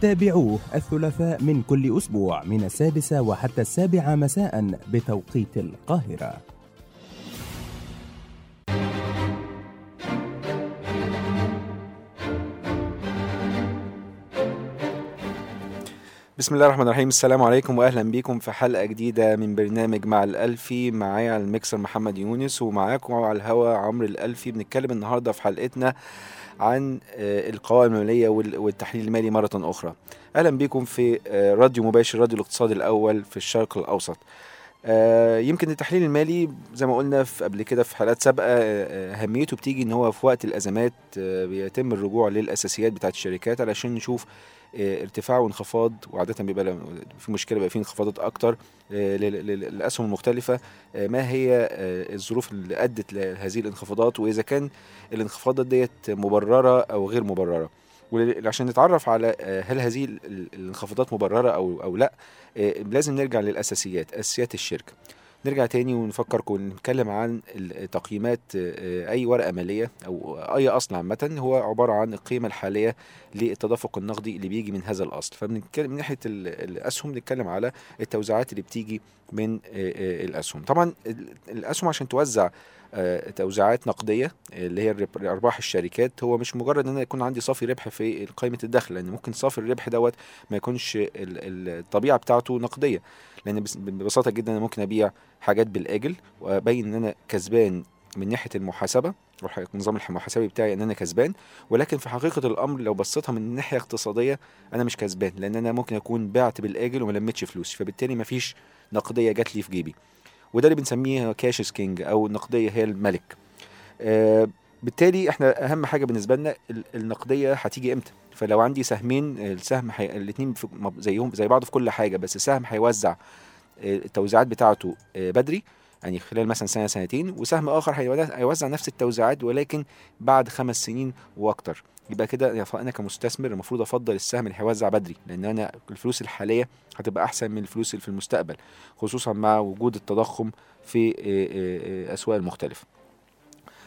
تابعوه الثلاثاء من كل أسبوع من السادسة وحتى السابعة مساء بتوقيت القاهرة. بسم الله الرحمن الرحيم. السلام عليكم واهلا بيكم في حلقة جديدة من برنامج مع الألفي. معايا على الميكسر محمد يونس ومعاكم على الهوا عمرو الألفي. بنتكلم النهارده في حلقتنا عن آه، القوائم المالية وال- والتحليل المالي مرة أخرى. أهلا بيكم في آه، راديو مباشر راديو الاقتصاد الأول في الشرق الأوسط. آه، يمكن التحليل المالي زي ما قلنا في قبل كده في حلقات سابقة أهميته بتيجي إن هو في وقت الأزمات بيتم الرجوع للأساسيات بتاعت الشركات علشان نشوف ارتفاع وانخفاض وعادة بيبقى في مشكلة بيبقى في انخفاضات أكتر آه، لل- لل- للأسهم المختلفة. آه، ما هي آه، الظروف اللي أدت لهذه الانخفاضات وإذا كان الانخفاضات ديت مبررة أو غير مبررة؟ وعشان نتعرف على آه، هل هذه ال- ال- الانخفاضات مبررة أو أو لأ آه، لازم نرجع للأساسيات أساسيات الشركة. نرجع تاني ونفكركم نتكلم عن التقييمات آه، أي ورقة مالية أو أي أصل عامة. هو عبارة عن القيمة الحالية للتدفق النقدي اللي بيجي من هذا الأصل. فبنتكلم من ناحية ال- الأسهم بنتكلم على التوزيعات اللي بتيجي من آه، آه، الأسهم. طبعا ال- الأسهم عشان توزع آه، توزيعات نقدية آه، اللي هي ارباح الشركات هو مش مجرد إن أنا يكون عندي صافي ربح في قائمه الدخل لأن ممكن صافي الربح دوت ما يكونش ال- ال- الطبيعة بتاعته نقدية. لأن بس- ببساطة جدا أنا ممكن أبيع حاجات بالآجل وأبين إن أنا كسبان من ناحية المحاسبة النظام المحاسبي بتاعي إن أنا كسبان. ولكن في حقيقة الأمر لو بصيتها من ناحية اقتصادية أنا مش كسبان لأن أنا ممكن أكون بعت بالآجل وما لميتش فلوسي فبالتالي مفيش نقدية جات لي في جيبي. وده اللي بنسميه cash king أو النقديه هي الملك. آه بالتالي إحنا أهم حاجة بالنسبة لنا ال- النقدية هتيجي إمتى؟ فلو عندي سهمين السهم. الاثنين زيهم زي بعض في كل حاجة بس السهم هيوزع التوزيعات بتاعته آه، بدري يعني خلال مثلا سنة سنتين وسهم آخر هيوزع نفس التوزيعات ولكن بعد خمس سنين وأكتر. يبقى كده أنا كمستثمر المفروض أفضل السهم اللي هيوزع بدري لأن أنا الفلوس الحالية هتبقى أحسن من الفلوس اللي في المستقبل خصوصا مع وجود التضخم في آه، آه، أسواق المختلفه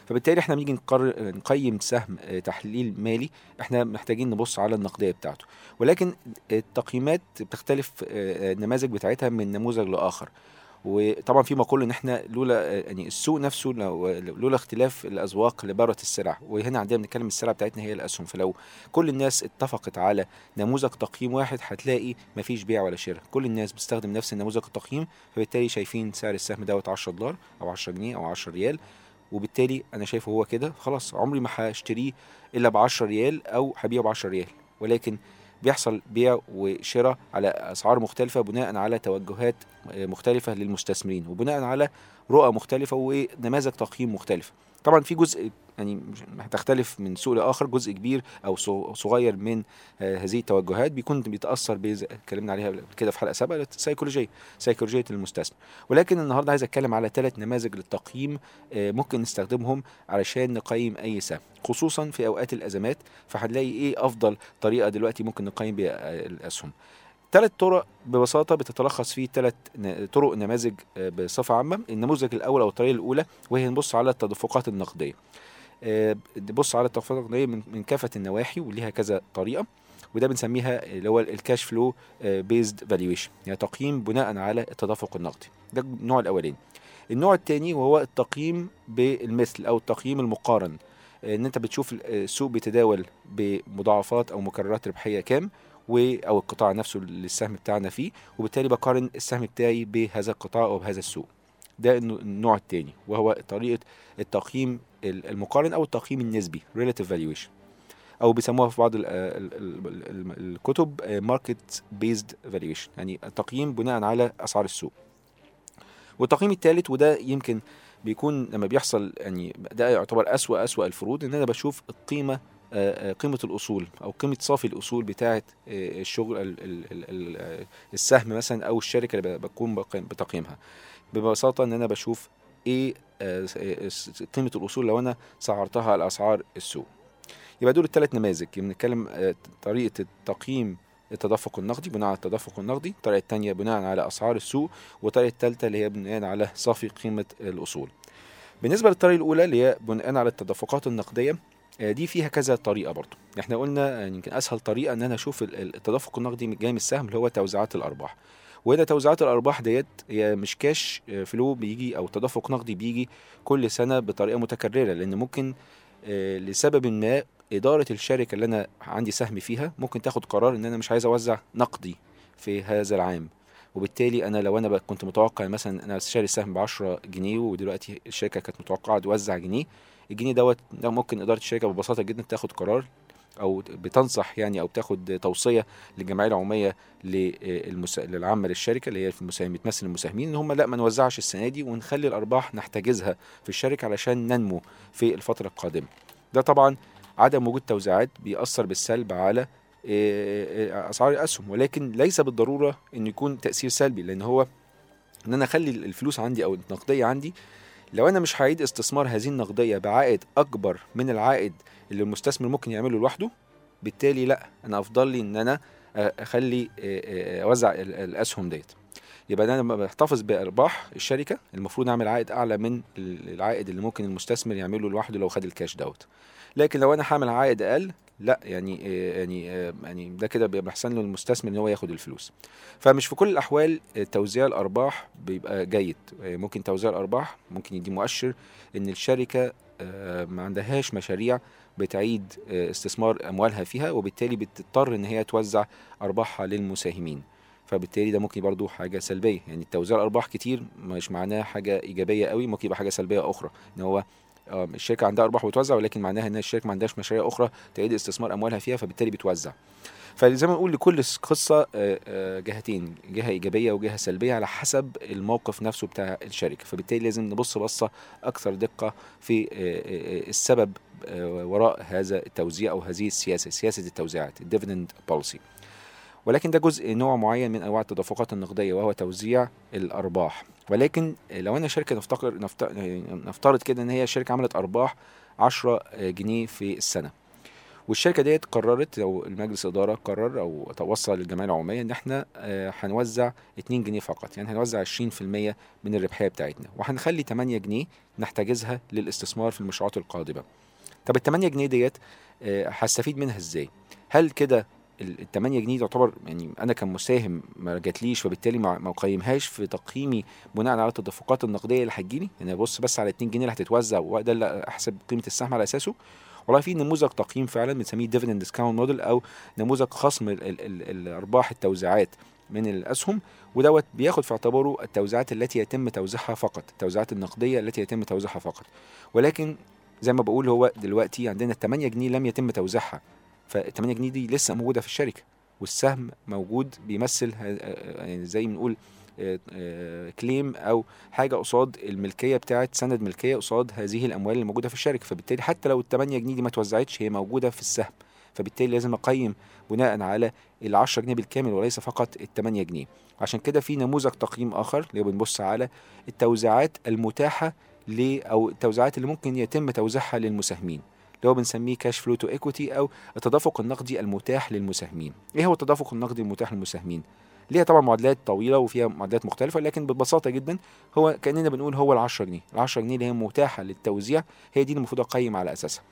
فبالتالي إحنا بنيجي نقيم سهم آه، تحليل مالي إحنا محتاجين نبص على النقدية بتاعته. ولكن التقييمات بتختلف آه، النماذج بتاعتها من نموذج لآخر. وطبعا في مقول إن إحنا لولا آه، يعني السوق نفسه لو لولا اختلاف الأذواق لبارت السلع. وهنا عندنا بنتكلم السلع بتاعتنا هي الأسهم. فلو كل الناس اتفقت على نموذج تقييم واحد هتلاقي مفيش بيع ولا شراء. كل الناس بتستخدم نفس النموذج التقييم فبالتالي شايفين سعر السهم دوت 10 دولار أو 10 جنيه أو 10 ريال. وبالتالي أنا شايفه هو كده خلاص عمري ما هشتريه إلا ب 10 ريال أو هبيعه ب 10 ريال. ولكن بيحصل بيع وشراء على أسعار مختلفة بناء على توجهات مختلفة للمستثمرين وبناء على رؤى مختلفة ونماذج تقييم مختلفة. طبعا في جزء يعني هتختلف من سوق لآخر جزء كبير أو صغ- صغير من آه، هذه التوجهات بيكون بيتأثر اتكلمنا عليها كده في حلقة سابقة سيكولوجيه سيكولوجيه المستثمر. ولكن النهارده عايز أتكلم على ثلاث نماذج للتقييم آه، ممكن نستخدمهم علشان نقيم أي سهم. خصوصا في أوقات الأزمات فهنلاقي إيه أفضل طريقة دلوقتي ممكن نقيم بيها آه، الأسهم. ثلاث طرق ببساطة بتتلخص في ثلاث طرق نماذج آه، بصفة عامة. النموذج الأول أو الطريقة الأولى وهي نبص على التدفقات النقدية. آه، نبص على التدفقات النقدية من كافة النواحي وليها كذا طريقة وده بنسميها اللي هو ال cash flow based valuation يعني تقييم بناء على التدفق النقدي. ده النوع الأولاني. النوع الثاني وهو التقييم بالمثل أو التقييم المقارن. آه، إن أنت بتشوف السوق بيتداول بمضاعفات أو مكررات ربحية كام و أو القطاع نفسه اللي السهم بتاعنا فيه وبالتالي بقارن السهم بتاعي بهذا القطاع أو بهذا السوق. ده النوع- الثاني وهو طريقة التقييم المقارن أو التقييم النسبي relative valuation. أو بيسموها في بعض ال ال ال ال الكتب market based valuation يعني التقييم بناء على أسعار السوق. والتقييم الثالث وده يمكن بيكون لما بيحصل يعني ده يعتبر أسوأ أسوأ الفروض إن أنا بشوف القيمة قيمة الأصول أو قيمة صافي الأصول بتاعة آه، الشغل ال- ال- ال- ال- السهم مثلا أو الشركة اللي بكون بتقييمها. ببساطة إن أنا بشوف إيه آه، آه، قيمة الأصول لو أنا سعرتها على أسعار السوق. يبقى دول الثلاث نماذج. بنتكلم طريقة تقييم التدفق النقدي بناء على التدفق النقدي. الطريقة الثانية بناء على أسعار السوق. والطريقة الثالثه اللي هي بناء على صافي قيمة الأصول. بالنسبة للطريقة الأولى اللي هي بناء على التدفقات النقدية دي فيها كذا طريقة برضو. إحنا قلنا آه، يمكن اسهل طريقة ان أنا أشوف ال- ال- التدفق النقدي جاي من السهم اللي هو توزيعات الأرباح. وهنا توزيعات الأرباح ديت هي مش كاش آه، فلو بيجي أو تدفق نقدي بيجي كل سنة بطريقة متكررة لأن ممكن آه، لسبب ما إدارة الشركة اللي أنا عندي سهم فيها ممكن تاخد قرار إن أنا مش عايز أوزع نقدي في هذا العام. وبالتالي أنا لو أنا كنت متوقع مثلا أنا شاري السهم ب 10 جنيه ودلوقتي الشركة كانت متوقعة توزع جنيه الجنيه دوت ممكن إدارة الشركة ببساطة جدا تاخد قرار أو بتنصح يعني أو بتاخد توصية للجمعية العمومية للمس... للعامة للشركة اللي هي المساهم بتمثل المساهمين إن هم لا ما نوزعش السنة دي ونخلي الأرباح نحتجزها في الشركة علشان ننمو في الفترة القادمة. ده طبعا عدم وجود توزيعات بيأثر بالسلب على أسعار الأسهم ولكن ليس بالضرورة انه يكون تأثير سلبي لأن هو إن أنا أخلي الفلوس عندي أو النقدية عندي لو أنا مش هعيد استثمار هذه النقدية بعائد أكبر من العائد اللي المستثمر ممكن يعمله لوحده بالتالي لا أنا أفضل لي إن أنا آه، أخلي آه، آه، أوزع ال- الأسهم ديت. يبقى أنا بحتفظ بأرباح الشركة المفروض أعمل عائد أعلى من ال- العائد اللي ممكن المستثمر يعمله لوحده لو خد الكاش دوت. لكن لو أنا هعمل عائد أقل لا يعني آه، يعني آه، يعني ده كده بيبقى احسن له المستثمر إن هو ياخد الفلوس. فمش في كل الأحوال آه، توزيع الأرباح بيبقى جيد. ممكن توزيع الأرباح ممكن يدي مؤشر إن الشركة ما عندهاش مشاريع بتعيد استثمار أموالها فيها وبالتالي بتضطر إن هي توزع أرباحها للمساهمين. فبالتالي ده ممكن برضو حاجة سلبية. يعني توزيع الأرباح كتير مش معناه حاجة إيجابية قوي ممكن يبقى حاجة سلبية أخرى إن هو الشركة عندها أرباح بتوزع ولكن معناها إن الشركة ما عندهاش مشاريع أخرى تعيد استثمار أموالها فيها فبالتالي بتوزع. فزي ما نقول لكل قصة آه، آه، جهتين جهة إيجابية وجهة سلبية على حسب الموقف نفسه بتاع الشركة. فبالتالي لازم نبص بصة أكثر دقة في آه، السبب وراء هذا التوزيع أو هذه السياسة سياسة التوزيعات ال dividend policy ولكن ده جزء نوع معين من أنواع التدفقات النقدية وهو توزيع الأرباح. ولكن لو أنا شركة نفتقر نفت- نفترض كده إن هي شركة عملت أرباح 10 جنيه في السنة. والشركة ديت قررت أو المجلس الإدارة قرر أو توصل للجمعية العمومية إن إحنا آه، هنوزع 2 جنيه فقط. يعني هنوزع 20% من الربحية بتاعتنا. وهنخلي 8 جنيه نحتجزها للاستثمار في المشروعات القادمة. طب ال 8 جنيه ديت آه، هستفيد منها إزاي؟ هل كده ال 8 جنيه تعتبر يعني أنا كمساهم ما جاتليش وبالتالي ما أقيمهاش في تقييمي بناء على التدفقات النقدية اللي هتجيلي. يعني ابص بس على 2 جنيه اللي هتتوزع وده اللي أحسب قيمة السهم على أساسه. والله في نموذج تقييم فعلا بنسميه dividend discount model أو نموذج خصم ال ال ال الارباح التوزيعات من الأسهم. ودوت بياخد في اعتباره التوزيعات التي يتم توزيعها فقط التوزيعات النقدية التي يتم توزيعها فقط. ولكن زي ما بقول هو دلوقتي عندنا 8 جنيه لم يتم توزيعها. فال 8 جنيه دي لسه موجودة في الشركة والسهم موجود بيمثل يعني زي ما نقول كليم أو حاجة قصاد الملكية بتاعت سند ملكية قصاد هذه الأموال اللي موجودة في الشركة. فبالتالي حتى لو ال 8 جنيه دي ما توزعتش هي موجودة في السهم. فبالتالي لازم أقيم بناء على ال 10 جنيه بالكامل وليس فقط ال 8 جنيه. عشان كده في نموذج تقييم آخر اللي بنبص على التوزيعات المتاحة ل أو التوزيعات اللي ممكن يتم توزيعها للمساهمين. اللي هو بنسميه cash flow to equity أو التدفق النقدي المتاح للمساهمين. إيه هو التدفق النقدي المتاح للمساهمين؟ ليها طبعا معادلات طويلة وفيها معادلات مختلفة لكن ببساطة جدا هو كأننا بنقول هو ال 10 جنيه. ال 10 جنيه اللي هي متاحة للتوزيع هي دي المفروض أقيم على أساسها.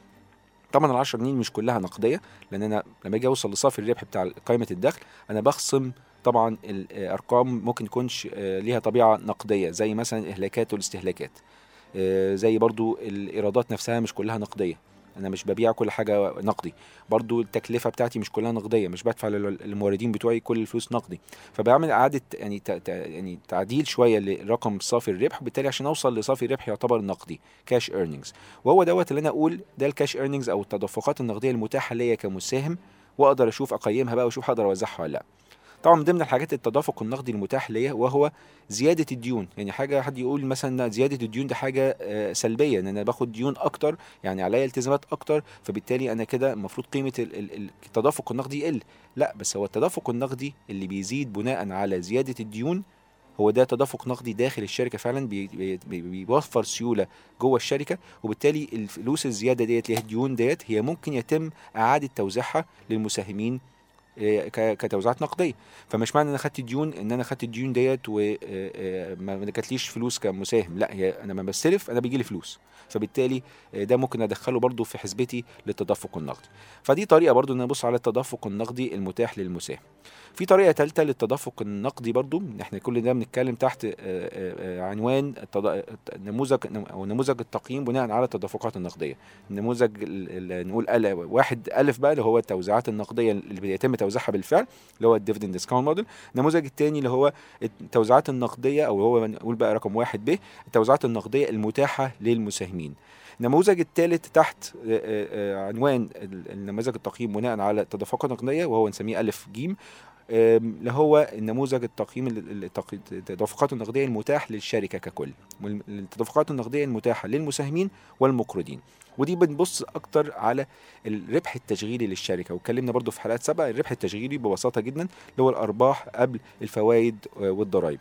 طبعا ال 10 جنيه مش كلها نقدية لأن أنا لما أجي أوصل لصافي الربح بتاع قائمه الدخل أنا بخصم طبعا الأرقام ممكن تكونش آه، ليها طبيعة نقدية زي مثلا الاهلاكات والاستهلاكات. آه، زي برضو الإيرادات نفسها مش كلها نقدية. أنا مش ببيع كل حاجة نقدي. برضو التكلفة بتاعتي مش كلها نقدية مش بدفع لل- للموردين بتوعي كل الفلوس نقدي. فبعمل إعادة يعني يعني تعديل شوية لرقم صافي الربح وبالتالي عشان أوصل لصافي الربح يعتبر نقدي cash earnings وهو دوت اللي أنا أقول ده ال cash earnings أو التدفقات النقدية المتاحة ليا كمساهم وأقدر أشوف أقيمها بقى وأشوف هقدر أوزعها ولا لأ. طبعا من ضمن الحاجات التدفق النقدي المتاح ليا وهو زيادة الديون. يعني حاجة حد يقول مثلا زيادة الديون دي حاجة آه، سلبية إن أنا باخد ديون أكتر يعني عليا التزامات أكتر فبالتالي أنا كده المفروض قيمة ال- ال- ال- التدفق النقدي يقل. لا بس هو التدفق النقدي اللي بيزيد بناء على زيادة الديون هو ده تدفق نقدي داخل الشركة فعلا بي بي بي بيوفر سيولة جوه الشركة وبالتالي الفلوس الزيادة ديت اللي هي الديون ديت هي ممكن يتم إعادة توزيعها للمساهمين كتوزيعات نقدية. فمش معنى إن أنا خدت ديون إن أنا خدت الديون ديت وما ما جاتليش فلوس كمساهم. لا هي أنا ما بستلف أنا بيجي لي فلوس. فبالتالي آه، ده ممكن أدخله برضو في حسبتي للتدفق النقدي. فدي طريقة برضو إن أنا أبص على التدفق النقدي المتاح للمساهم. في طريقة ثالثه للتدفق النقدي برضو إحنا كل ده بنتكلم تحت آه، آه، آه، عنوان نموذج أو نموذج التقييم بناء على التدفقات النقدية. نموذج نقول واحد ألف بقى اللي هو التوزيعات النقدية اللي بيتم توزيعها بالفعل اللي هو ال dividend discount model النموذج الثاني اللي هو التوزيعات النقدية أو هو نقول بقى رقم واحد ب التوزيعات النقدية المتاحة للمساهمين. النموذج الثالث تحت آه، آه، آه، عنوان ال- النماذج التقييم بناء على التدفقات النقديه وهو نسميه ألف جيم. اللي هو النموذج التقييم ال- ال- التق- التدفقات النقدية المتاح للشركة ككل. التدفقات النقدية المتاحة للمساهمين والمقرضين. ودي بنبص أكتر على الربح التشغيلي للشركة. واتكلمنا برضو في حلقات سابقة الربح التشغيلي ببساطة جدا اللي هو الأرباح قبل الفوائد والضرائب.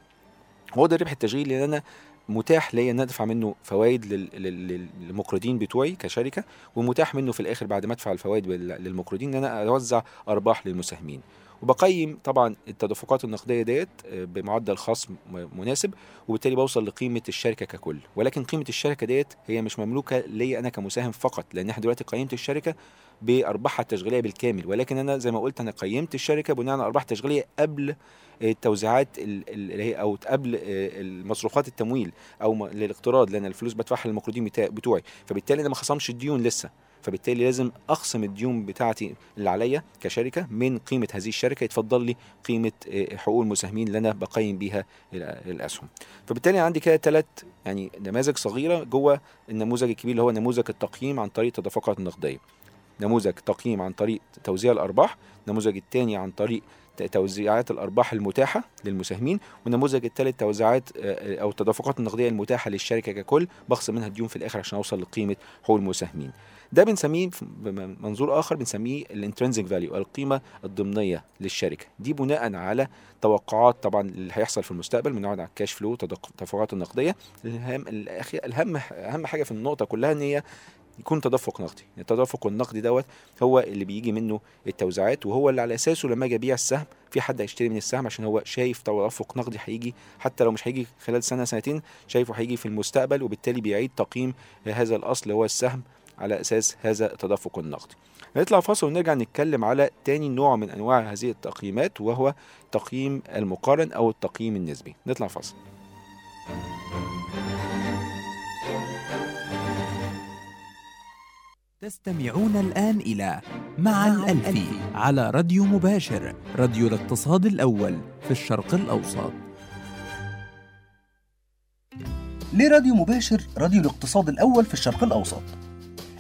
هو ده الربح التشغيلي اللي أنا متاح ليا إن أدفع منه فوائد لل- لل- للمقرضين بتوعي كشركة ومتاح منه في الآخر بعد ما أدفع الفوائد للمقرضين إن أنا أوزع أرباح للمساهمين. وبقيم طبعا التدفقات النقدية ديت آه، بمعدل خصم مناسب وبالتالي بوصل لقيمة الشركة ككل. ولكن قيمة الشركة ديت هي مش مملوكة ليا أنا كمساهم فقط لأن إحنا دلوقتي قيمت الشركة بأرباحها التشغيلية بالكامل. ولكن أنا زي ما قلت أنا قيمت الشركة بناء على أرباح تشغيلية قبل التوزيعات ال- ال- اللي هي أو قبل آه، المصروفات التمويل أو للاقتراض لأن الفلوس بدفعها للمقرضين بتوعي. فبالتالي أنا ما خصمش الديون لسه. فبالتالي لازم اخصم الديون بتاعتي اللي عليا كشركة من قيمة هذه الشركة يتفضل لي قيمة آه، حقوق المساهمين اللي أنا بقيم بيها ال- الأسهم. فبالتالي عندي كده ثلاث يعني نماذج صغيرة جوه النموذج الكبير اللي هو نموذج التقييم عن طريق التدفقات النقدية. نموذج تقييم عن طريق توزيع الأرباح النموذج الثاني عن طريق توزيعات الأرباح المتاحة للمساهمين والنموذج الثالث توزيعات آه، أو التدفقات النقدية المتاحة للشركة ككل. بخصم منها الديون في الآخر عشان أوصل لقيمة حقوق المساهمين. ده بنسميه بمنظور آخر بنسميه ال intrinsic value القيمة الضمنية للشركة. دي بناء على توقعات طبعا اللي هيحصل في المستقبل بناء على الكاش فلو التدفقات النقدية. الهم الاهم أهم حاجة في النقطة كلها إن هي يكون تدفق نقدي. التدفق النقدي دوت هو اللي بيجي منه التوزيعات وهو اللي على أساسه لما أجي ابيع السهم في حد هيشتري من السهم عشان هو شايف تدفق نقدي هيجي حتى لو مش هيجي خلال سنة سنتين شايفه هيجي في المستقبل وبالتالي بيعيد تقييم هذا الأصل هو السهم. على أساس هذا التدفق النقدي نطلع فاصل ونرجع نتكلم على تاني نوع من أنواع هذه التقييمات وهو تقييم المقارن أو التقييم النسبي. نطلع فاصل. تستمعون الآن إلى مع الألفي على راديو مباشر راديو الاقتصاد الأول في الشرق الأوسط. ليه راديو مباشر راديو الاقتصاد الأول في الشرق الأوسط؟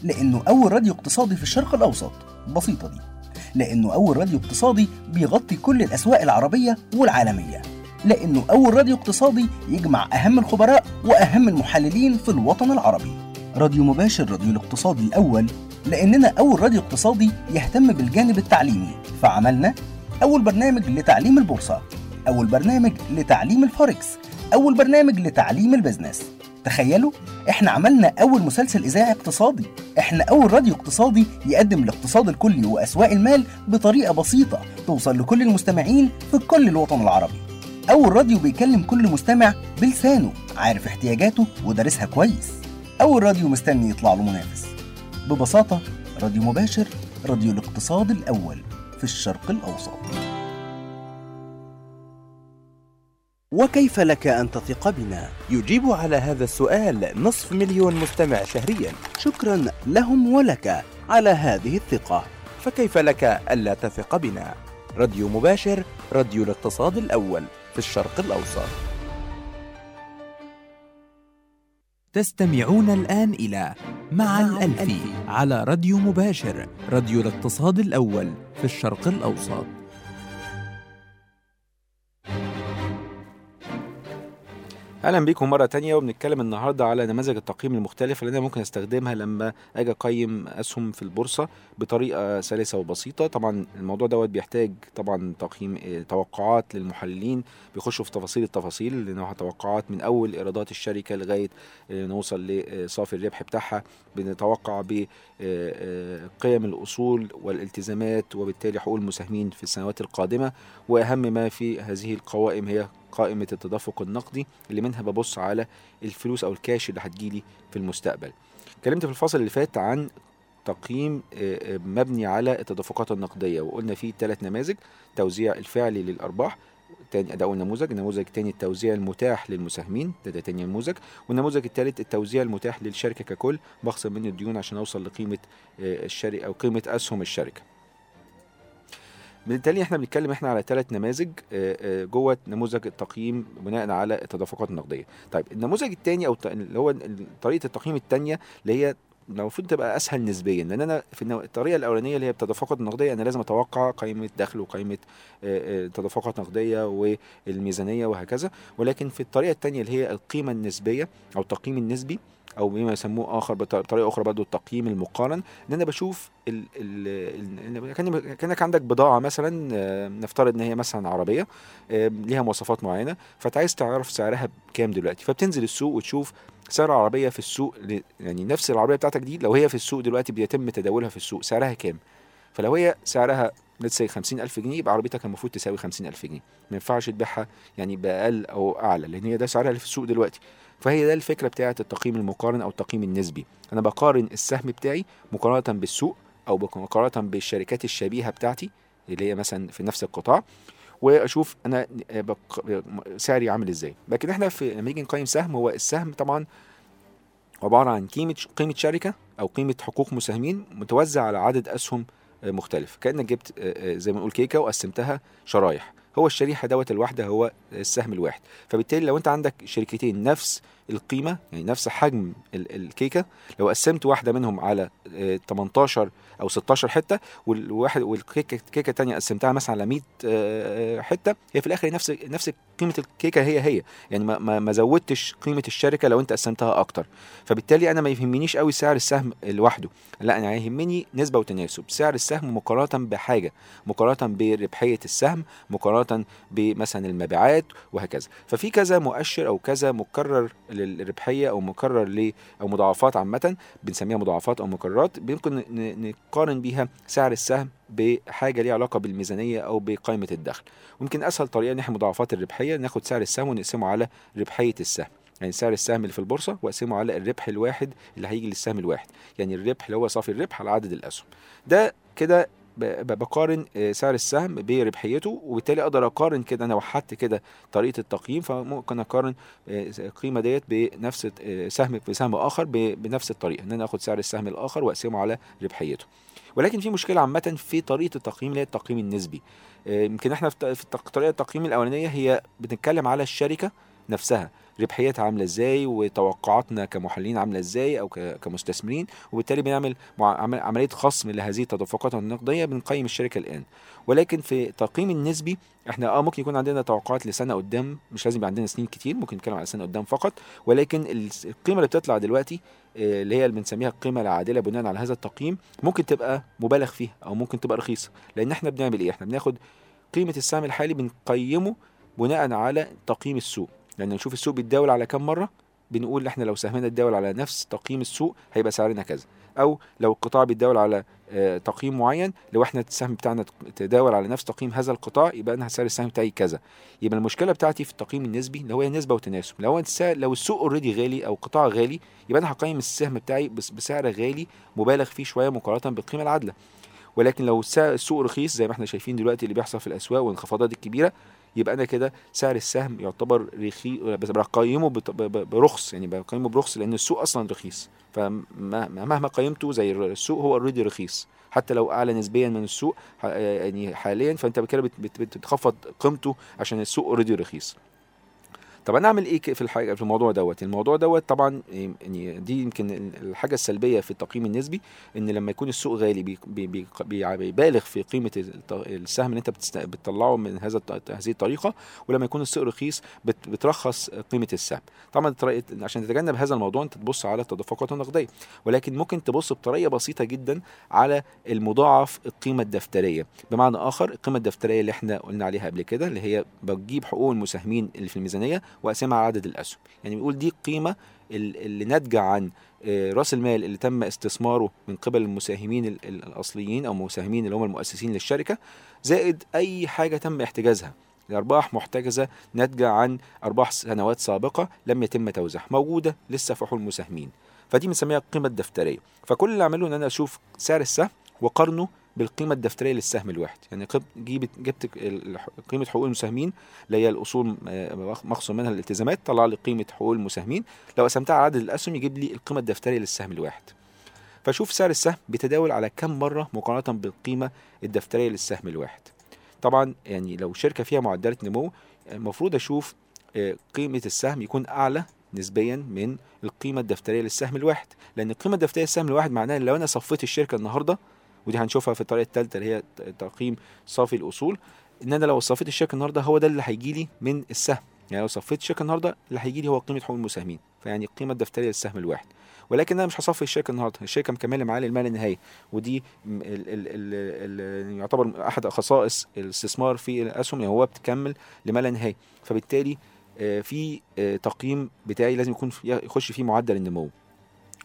لأنه أول راديو اقتصادي في الشرق الأوسط. بسيطة دي. لأنه أول راديو اقتصادي بيغطي كل الأسواق العربية والعالمية. لأنه أول راديو اقتصادي يجمع أهم الخبراء وأهم المحللين في الوطن العربي. راديو مباشر راديو الاقتصادي الأول. لأننا أول راديو اقتصادي يهتم بالجانب التعليمي. فعملنا أول برنامج لتعليم البورصة. أول برنامج لتعليم الفوركس. أول برنامج لتعليم ال business. تخيلوا إحنا عملنا أول مسلسل إذاعي اقتصادي. إحنا أول راديو اقتصادي يقدم الاقتصاد الكلي وأسواق المال بطريقة بسيطة توصل لكل المستمعين في كل الوطن العربي. أول راديو بيكلم كل مستمع بلسانه عارف احتياجاته ودارسها كويس. أول راديو مستني يطلع له منافس. ببساطة راديو مباشر راديو الاقتصاد الأول في الشرق الأوسط. وكيف لك أن تثق بنا؟ يجيب على هذا السؤال نصف مليون مستمع شهريا. شكرا لهم ولك على هذه الثقة. فكيف لك ألا تثق بنا؟ راديو مباشر راديو الاقتصاد الأول في الشرق الأوسط. تستمعون الآن إلى مع الألفي على راديو مباشر راديو الاقتصاد الأول في الشرق الأوسط. أهلا بيكم مرة تانية وبنتكلم النهارده على نماذج التقييم المختلفة اللي أنا ممكن أستخدمها لما أجي أقيم أسهم في البورصة بطريقة سلسة وبسيطة. طبعا الموضوع دوت بيحتاج طبعا تقييم آه، توقعات للمحللين بيخشوا في تفاصيل التفاصيل لانها توقعات من أول إيرادات الشركة لغاية آه، نوصل لصافي الربح بتاعها. بنتوقع بقيم الأصول والالتزامات وبالتالي حقوق المساهمين في السنوات القادمة. وأهم ما في هذه القوائم هي قائمة التدفق النقدي اللي منها ببص على الفلوس أو الكاش اللي هتجيلي في المستقبل. اتكلمت في الفصل اللي فات عن تقييم آه، آه، مبني على التدفقات النقدية وقلنا فيه ثلاث نماذج توزيع الفعلي للأرباح تاني ده أول نموذج النموذج الثاني التوزيع المتاح للمساهمين ده, ده تاني نموذج والنموذج الثالث التوزيع المتاح للشركة ككل بخصم من الديون عشان أوصل لقيمة آه، الشركة أو قيمة أسهم الشركة. بالتالي إحنا بنتكلم إحنا على ثلاث نماذج آه، آه، جوه نموذج التقييم بناء على التدفقات النقدية. طيب النموذج الثاني أو اللي هو طريقة التقييم الثانية اللي هي المفروض تبقى أسهل نسبيا لأن أنا في الطريقة الأولانية اللي هي التدفقات النقدية أنا لازم أتوقع قيمة دخل آه، آه، تدفقات نقدية والميزانية وهكذا ولكن في الطريقة الثانية اللي هي القيمة النسبية أو التقييم النسبي أو بما يسموه آخر بط- بطريقه أخرى برضه التقييم المقارن. إن أنا بشوف ال ال ال كان- كأنك عندك بضاعة مثلا آه، نفترض إن هي مثلا عربية ليها مواصفات معينة فأنت عايز تعرف سعرها بكام دلوقتي. فبتنزل السوق وتشوف سعر العربية في السوق يعني نفس العربية بتاعتك دي لو هي في السوق دلوقتي بيتم تداولها في السوق سعرها كام؟ فلو هي سعرها say 50000 جنيه يبقى عربيتك المفروض تساوي 50000 جنيه. ما ينفعش تبيعها يعني بأقل أو أعلى لأن هي ده سعرها اللي في السوق دلوقتي. فهي ده الفكرة بتاعة التقييم المقارن أو التقييم النسبي. أنا بقارن السهم بتاعي مقارنة بالسوق أو مقارنة بالشركات الشبيهة بتاعتي اللي هي مثلا في نفس القطاع وأشوف أنا بق- سعري عامل إزاي. لكن إحنا في لما نيجي نقيم سهم هو السهم طبعا عبارة عن قيمة قيمة شركة أو قيمة حقوق مساهمين متوزع على عدد أسهم آه، مختلف. كأنك جبت آه، آه، زي ما نقول كيكة وقسمتها شرايح. هو الشريحة دوت الواحدة هو السهم الواحد. فبالتالي لو أنت عندك شركتين نفس القيمة يعني نفس حجم ال- الكيكة. لو قسمت واحدة منهم على آه، 18 أو 16 حتة والواحد والكيكة الكيكه الثانية قسمتها مثلا على 100 آه، حتة هي في الآخر نفس نفس قيمة الكيكة هي هي. يعني ما ما زودتش قيمة الشركة لو انت قسمتها أكتر. فبالتالي أنا ما يهمنيش قوي سعر السهم لوحده. لا أنا يهمني نسبة وتناسب. سعر السهم مقارنة بحاجة مقارنة بربحية السهم مقارنة بمثلا المبيعات وهكذا. ففي كذا مؤشر أو كذا مكرر للربحية أو مكرر ل أو مضاعفات عامة بنسميها مضاعفات أو مكررات ممكن نقارن بيها سعر السهم بحاجة ليها علاقة بالميزانية أو بقائمة الدخل. ممكن أسهل طريقة إن إحنا مضاعفات الربحية ناخد سعر السهم ونقسمه على ربحية السهم. يعني سعر السهم اللي في البورصة وأقسمه على الربح الواحد اللي هيجي للسهم الواحد. يعني الربح اللي هو صافي الربح على عدد الأسهم. ده كده بقارن آه، سعر السهم بربحيته وبالتالي أقدر أقارن كده أنا وحدت كده طريقة التقييم فممكن أقارن آه، القيمة ديت بنفس آه، سهم بسهم آخر بنفس الطريقة إن أنا آخد سعر السهم الآخر وأقسمه على ربحيته. ولكن في مشكلة عامة في طريقة التقييم اللي هي التقييم النسبي. يمكن إحنا في طريقة التقييم الأولانية هي بنتكلم على الشركة نفسها. ربحيتها عاملة إزاي وتوقعاتنا كمحللين عاملة إزاي أو كمستثمرين وبالتالي بنعمل عملية خصم لهذه التدفقات النقدية بنقيم الشركة الآن. ولكن في التقييم النسبي إحنا آه ممكن يكون عندنا توقعات لسنة قدام مش لازم يبقى عندنا سنين كتير ممكن نتكلم على سنة قدام فقط. ولكن ال- القيمة اللي بتطلع دلوقتي آه، اللي هي اللي بنسميها القيمة العادلة بناء على هذا التقييم ممكن تبقى مبالغ فيها أو ممكن تبقى رخيصة. لأن إحنا بنعمل إيه؟ إحنا بناخد قيمة السهم الحالي بنقيمه بناء على تقييم السوق. لأن نشوف السوق بيتداول على كام مرة بنقول إحنا لو سهمنا اتداول على نفس تقييم السوق هيبقى سعرنا كذا. أو لو القطاع بيتداول على آه، تقييم معين لو إحنا السهم بتاعنا تداول على نفس تقييم هذا القطاع يبقى أنا سعر السهم بتاعي كذا. يبقى المشكلة بتاعتي في التقييم النسبي اللي هو نسبة وتناسب. لو لو السوق اوريدي غالي أو قطاع غالي يبقى أنا هقيم السهم بتاعي بس- بسعر غالي مبالغ فيه شوية مقارنة بالقيمة العادلة. ولكن لو السوق رخيص زي ما إحنا شايفين دلوقتي اللي بيحصل في الأسواق والانخفاضات الكبيرة يبقى أنا كده سعر السهم يعتبر رخيص بقيمه برخص يعني بقيمه برخص لأن السوق أصلا رخيص. فمهما قيمته زي السوق هو already رخيص. حتى لو أعلى نسبيا من السوق يعني حاليا فأنت كده بت- بت- بت- بتخفض قيمته عشان السوق already رخيص. طب أنا اعمل إيه في الحاجة في الموضوع دوت؟ الموضوع دوت طبعا يعني دي يمكن ال- الحاجة السلبية في التقييم النسبي إن لما يكون السوق غالي بي- بي- بي- بي- بيبالغ في قيمة السهم اللي أنت بتطلعه من هذا هذه الطريقة ولما يكون السوق رخيص بت- بترخص قيمة السهم. طبعا عشان تتجنب هذا الموضوع أنت تبص على التدفقات النقدية ولكن ممكن تبص بطريقة بسيطة جدا على المضاعف القيمة الدفترية. بمعنى آخر القيمة الدفترية اللي إحنا قلنا عليها قبل كده اللي هي بتجيب حقوق المساهمين اللي في الميزانية واقسمها على عدد الأسهم. يعني بنقول دي القيمه ال- اللي ناتجة عن آه، رأس المال اللي تم استثماره من قبل المساهمين ال- ال- الأصليين أو المساهمين اللي هم المؤسسين للشركة زائد أي حاجة تم احتجازها. الأرباح محتجزة ناتجة عن أرباح سنوات سابقة لم يتم توزيعها موجودة لسه في حقوق المساهمين. فدي بنسميها القيمه الدفترية. فكل اللي أعمله إن أنا أشوف سعر السهم واقارنه بالقيمة الدفترية للسهم الواحد. يعني جبت ال- قيمة حقوق المساهمين اللي هي الأصول آه، مخصوم منها الالتزامات طلع لي قيمة حقوق المساهمين. لو قسمتها على عدد الأسهم يجيب لي القيمة الدفترية للسهم الواحد. فشوف سعر السهم بيتداول على كم مرة مقارنة بالقيمة الدفترية للسهم الواحد. طبعا يعني لو شركة فيها معدلات نمو المفروض أشوف آه، قيمة السهم يكون أعلى نسبيا من القيمة الدفترية للسهم الواحد. لأن القيمة الدفترية للسهم الواحد معناها إن لو أنا صفيت الشركة النهارده ودي هنشوفها في الطريقة الثالثه اللي هي تقييم صافي الأصول. إن أنا لو صفيت الشركة النهارده هو ده اللي هيجي لي من السهم. يعني لو صفيت الشركة النهارده اللي هيجي لي هو قيمة حقوق المساهمين. فيعني القيمه الدفترية للسهم الواحد. ولكن أنا مش هصفي الشركة النهارده. الشركة مكمله معايا للمال النهائي. ودي م- ال ال ال ال يعتبر أحد خصائص الاستثمار في الأسهم. يعني هو بتكمل لما لا نهايه فبالتالي آه، في آه، تقييم بتاعي لازم يكون يخش فيه معدل النمو.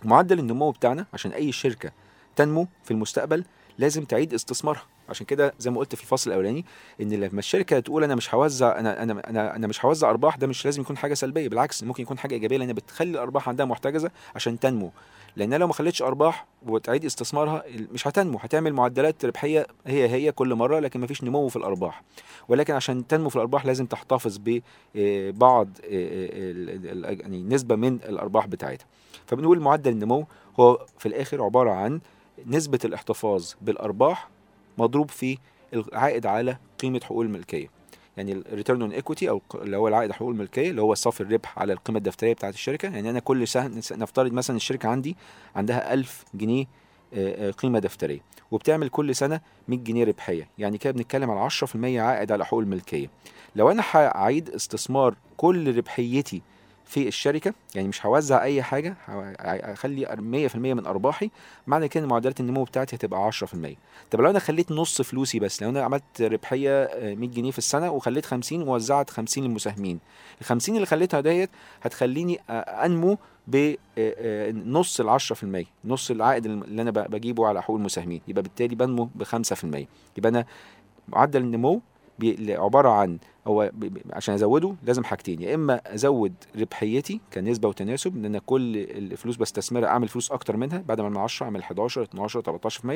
معدل النمو بتاعنا عشان أي شركة تنمو في المستقبل لازم تعيد استثمارها. عشان كده زي ما قلت في الفصل الأولاني إن لما الشركة تقول أنا مش هوزع أنا أنا أنا أنا مش هوزع أرباح ده مش لازم يكون حاجة سلبية بالعكس ممكن يكون حاجة إيجابية لأن بتخلي الأرباح عندها محتجزة عشان تنمو. لأن لو ما خلتش أرباح وتعيد استثمارها مش هتنمو هتعمل معدلات ربحية هي هي كل مرة لكن ما فيش نمو في الأرباح. ولكن عشان تنمو في الأرباح لازم تحتفظ ببعض يعني نسبة من الأرباح بتاعتها. فبنقول معدل النمو هو في الآخر عبارة عن نسبة الاحتفاظ بالأرباح مضروب في العائد على قيمة حقوق الملكية. يعني ال return on equity أو اللي هو العائد حقوق الملكية اللي هو صافي الربح على القيمة الدفترية بتاعه الشركة. يعني أنا كل سنة نفترض مثلا الشركة عندي عندها 1000 جنيه آه، آه، قيمة دفترية وبتعمل كل سنة 100 جنيه ربحية. يعني كده بنتكلم على 10% عائد على حقوق الملكية. لو أنا هعيد استثمار كل ربحيتي في الشركة يعني مش هوزع أي حاجة هخلي 100% من أرباحي معنى كده معدلات النمو بتاعتي هتبقى 10% طب لو أنا خليت نص فلوسي بس لو أنا عملت ربحية آه، 100 جنيه في السنة وخليت 50 ووزعت 50 للمساهمين. ال 50 اللي خليتها ديت هتخليني آه، أنمو بنص ال 10% نص العائد اللي أنا بجيبه على حقوق المساهمين. يبقى بالتالي بنمو ب 5% يبقى أنا معدل النمو عبارة عن هو عشان أزوده لازم حاجتين يا إما أزود ربحيتي كنسبة وتناسب ان أنا كل الفلوس بستثمرها أعمل فلوس أكتر منها بعد ما أعمل 10 أعمل 11 12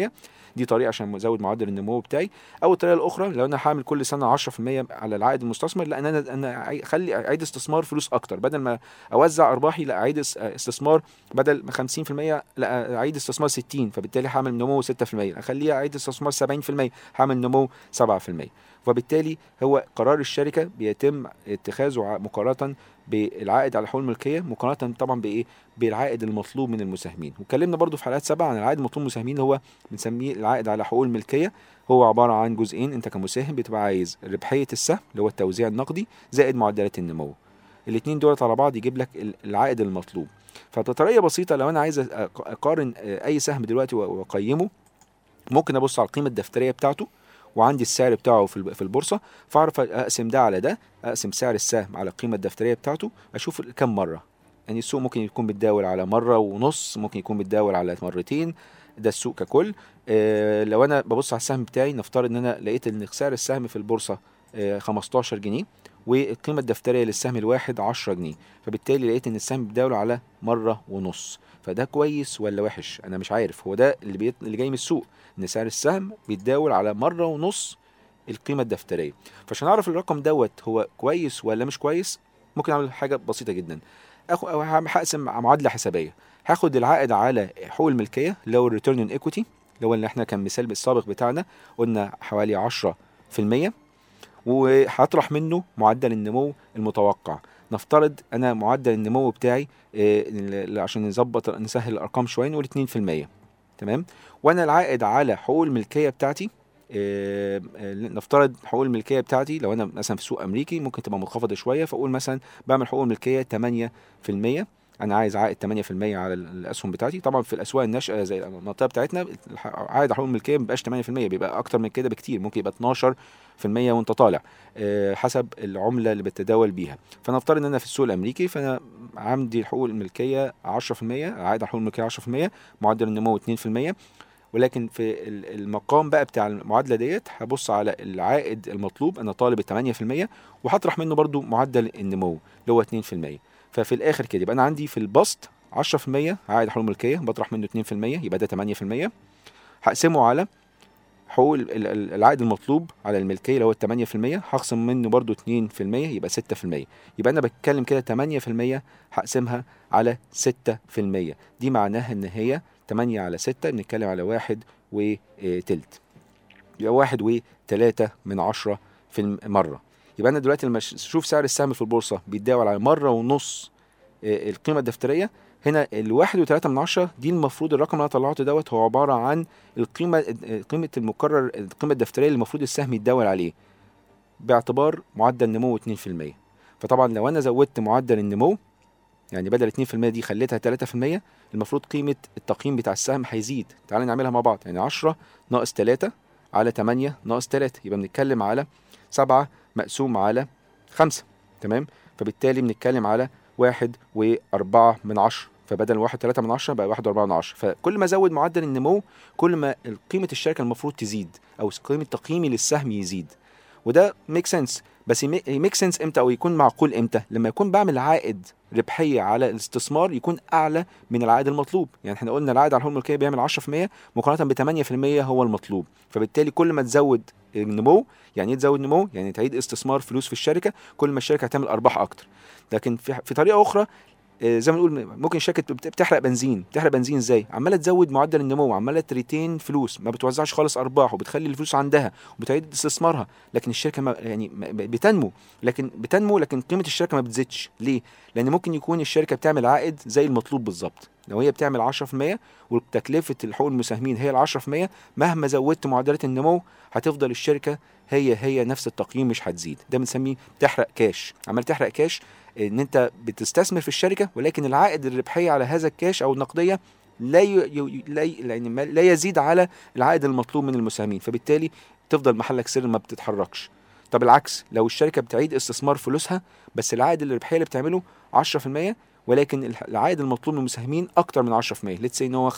13% دي طريقة عشان ازود معدل النمو بتاعي. أو الطريقة الأخرى لو أنا هعمل كل سنة 10% على العائد المستثمر لا ان أنا أنا اخلي أعيد استثمار فلوس أكتر. بدل ما أوزع أرباحي لا أعيد اس- استثمار. بدل ما 50% لا أعيد استثمار 60 فبالتالي هعمل نمو 6% اخليه أعيد استثمار 70% هعمل نمو 7% وبالتالي هو قرار الشركة بيتم اتخاذه مقارنة بالعائد على حقوق الملكية مقارنة طبعا بإيه؟ بالعائد المطلوب من المساهمين. واتكلمنا برضو في حلقات سبعه عن العائد المطلوب من المساهمين هو بنسميه العائد على حقوق الملكية. هو عبارة عن جزئين أنت كمساهم بتبقى عايز ربحية السهم اللي هو التوزيع النقدي زائد معدلات النمو. الاثنين دولت على بعض يجيب لك ال- العائد المطلوب. فبطريقه بسيطة لو أنا عايز أقارن آه، أي سهم دلوقتي وأقيمه ممكن أبص على القيمة الدفترية بتاعته. وعندي السعر بتاعه في الب- في البورصة فأعرف أقسم ده على ده أقسم سعر السهم على القيمه الدفترية بتاعته أشوف كم مرة. يعني السوق ممكن يكون بيتداول على مرة ونص ممكن يكون بيتداول على مرتين ده السوق ككل. آه لو أنا ببص على السهم بتاعي نفترض إن أنا لقيت إن سعر السهم في البورصة آه 15 جنيه والقيمه الدفتريه للسهم الواحد 10 جنيه. فبالتالي لقيت إن السهم بيتداول على مرة ونص. فده كويس ولا وحش؟ أنا مش عارف. هو ده اللي بيت... اللي جاي من السوق. إن سعر السهم بيتداول على مرة ونص القيمة الدفترية. فعشان أعرف الرقم دوت هو كويس ولا مش كويس ممكن أعمل حاجة بسيطة جدا. اخد أو هقسم معادلة حسابية. هاخد العائد على حقوق الملكية اللي هو ال return on equity اللي هو اللي إحنا كان مثال بالسابق بتاعنا قلنا حوالي 10% وهطرح منه معدل النمو المتوقع. نفترض أنا معدل النمو بتاعي آه، عشان نظبط نسهل الأرقام شوية نقول 2% تمام؟ وأنا العائد على حقوق الملكية بتاعتي آه، آه، نفترض حقوق الملكية بتاعتي لو أنا مثلا في سوق أمريكي ممكن تبقى منخفضة شوية فأقول مثلا بعمل حقوق الملكية 8% أنا عايز عائد 8% على ال- الأسهم بتاعتي. طبعا في الأسواق الناشئة زي المنطقة بتاعتنا عائد حقوق الملكية ما بيبقاش 8% بيبقى أكتر من كده بكتير. ممكن يبقى 12% وانت طالع آه، حسب العملة اللي بتتداول بيها. فنفترض إن أنا في السوق الأمريكي فأنا عندي حقوق الملكية 10% عائد على حقوق الملكيه 10% معدل النمو 2% ولكن في ال- المقام بقى بتاع المعادلة ديت هبص على العائد المطلوب أنا طالب 8% وهطرح منه برضو معدل النمو اللي هو 2% ففي الآخر كده يبقى أنا عندي في البسط 10% عائد حقوق الملكية بطرح منه 2% يبقى ده 8% هقسمه على حقوق ال- ال- ال- العائد المطلوب على الملكية اللي هو 8% هخصم منه برضو 2% يبقى 6% يبقى أنا بتكلم كده 8% هقسمها على 6% دي معناها إن هي 8 على 6 بنتكلم على واحد وتلت يبقى واحد وتلاتة من عشرة في المرة يبقى أنا دلوقتي لما أشوف سعر السهم في البورصة بيتداول على مرة ونص آه، القيمة الدفترية هنا الواحد وتلاتة من عشرة دي المفروض الرقم اللي أنا طلعته دوت هو عبارة عن القيمة آه، قيمة المقرر القيمة الدفترية اللي المفروض السهم يتداول عليه باعتبار معدل نمو 2% فطبعا لو أنا زودت معدل النمو يعني بدل 2% دي خليتها 3% المفروض قيمة التقييم بتاع السهم هيزيد. تعالى نعملها مع بعض يعني 10 ناقص 3 على 8 ناقص 3 يبقى بنتكلم على 7 مقسوم على 5 تمام؟ فبالتالي بنتكلم على 1 و4 من 10 فبدل 1 3 من 10 بقى 1 و4 من 10 فكل ما ازود معدل النمو كل ما قيمة الشركة المفروض تزيد أو قيمة تقييمي للسهم يزيد. وده make sense بس ي make sense إمتى؟ أو يكون معقول إمتى؟ لما يكون بعمل عائد ربحية على الاستثمار يكون أعلى من العائد المطلوب. يعني إحنا قلنا العائد على الحقوق الملكيه بيعمل 10% مقارنة ب 8% هو المطلوب. فبالتالي كل ما تزود النمو يعني إيه تزود نمو؟ يعني تعيد استثمار فلوس في الشركة كل ما الشركة هتعمل أرباح أكتر. لكن في في طريقة أخرى زي ما نقول ممكن الشركة بت- بتحرق بنزين. بتحرق بنزين إزاي؟ عمالة تزود معدل النمو عمالة تريتين فلوس. ما بتوزعش خالص أرباح وبتخلي الفلوس عندها وبتعيد استثمارها. لكن الشركة ما يعني بتنمو. لكن بتنمو لكن قيمة الشركة ما بتزيدش. ليه؟ لأن ممكن يكون الشركة بتعمل عائد زي المطلوب بالظبط. لو هي بتعمل 10% وتكلفة الحقوق المساهمين هي ال 10% مهما زودت معدلات النمو هتفضل الشركة هي هي نفس التقييم مش هتزيد. ده بنسميه تحرق كاش. عمال تحرق كاش إن أنت بتستثمر في الشركة ولكن العائد الربحية على هذا الكاش أو النقدية لا. لا. يعني لا يزيد على العائد المطلوب من المساهمين فبالتالي تفضل محلك سر ما بتتحركش طب العكس لو الشركة بتعيد استثمار فلوسها بس العائد الربحية اللي بتعمله 10% ولكن العائد المطلوب من المساهمين أكتر من 10% ليتس إن هو 15%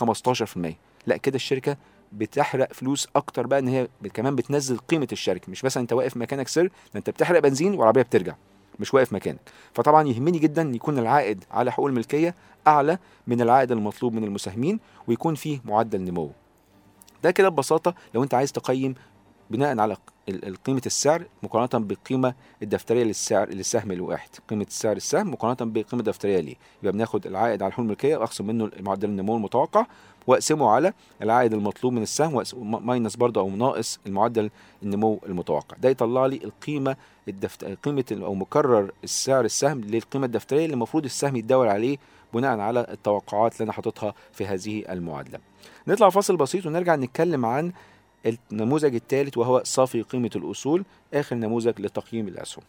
لا كده الشركة بتحرق فلوس أكتر بقى إن هي كمان بتنزل قيمة الشركة مش مثلا أنت واقف مكانك سر ده أنت بتحرق بنزين والعربية بترجع مش واقف مكانك فطبعا يهمني جدا يكون العائد على حقوق الملكية أعلى من العائد المطلوب من المساهمين ويكون فيه معدل نمو ده كده ببساطة لو أنت عايز تقيم بناء على قيمة السعر مقارنة بالقيمة الدفترية للسعر للسهم الواحد. قيمة سعر السهم مقارنة بالقيمة الدفترية ليه. يبقى بناخد العائد على الحقوق الملكية واخصم منه معدل النمو المتوقع وأقسمه على العائد المطلوب من السهم ماينس برضه أو ناقص المعدل النمو المتوقع. ده يطلع لي القيمة الدفت... قيمة أو مكرر السعر السهم للقيمة الدفترية اللي المفروض السهم يتداول عليه بناء على التوقعات اللي أنا حاططها في هذه المعادلة. نطلع فاصل بسيط ونرجع نتكلم عن النموذج الثالث وهو صافي قيمة الأصول آخر نموذج لتقييم الأسهم.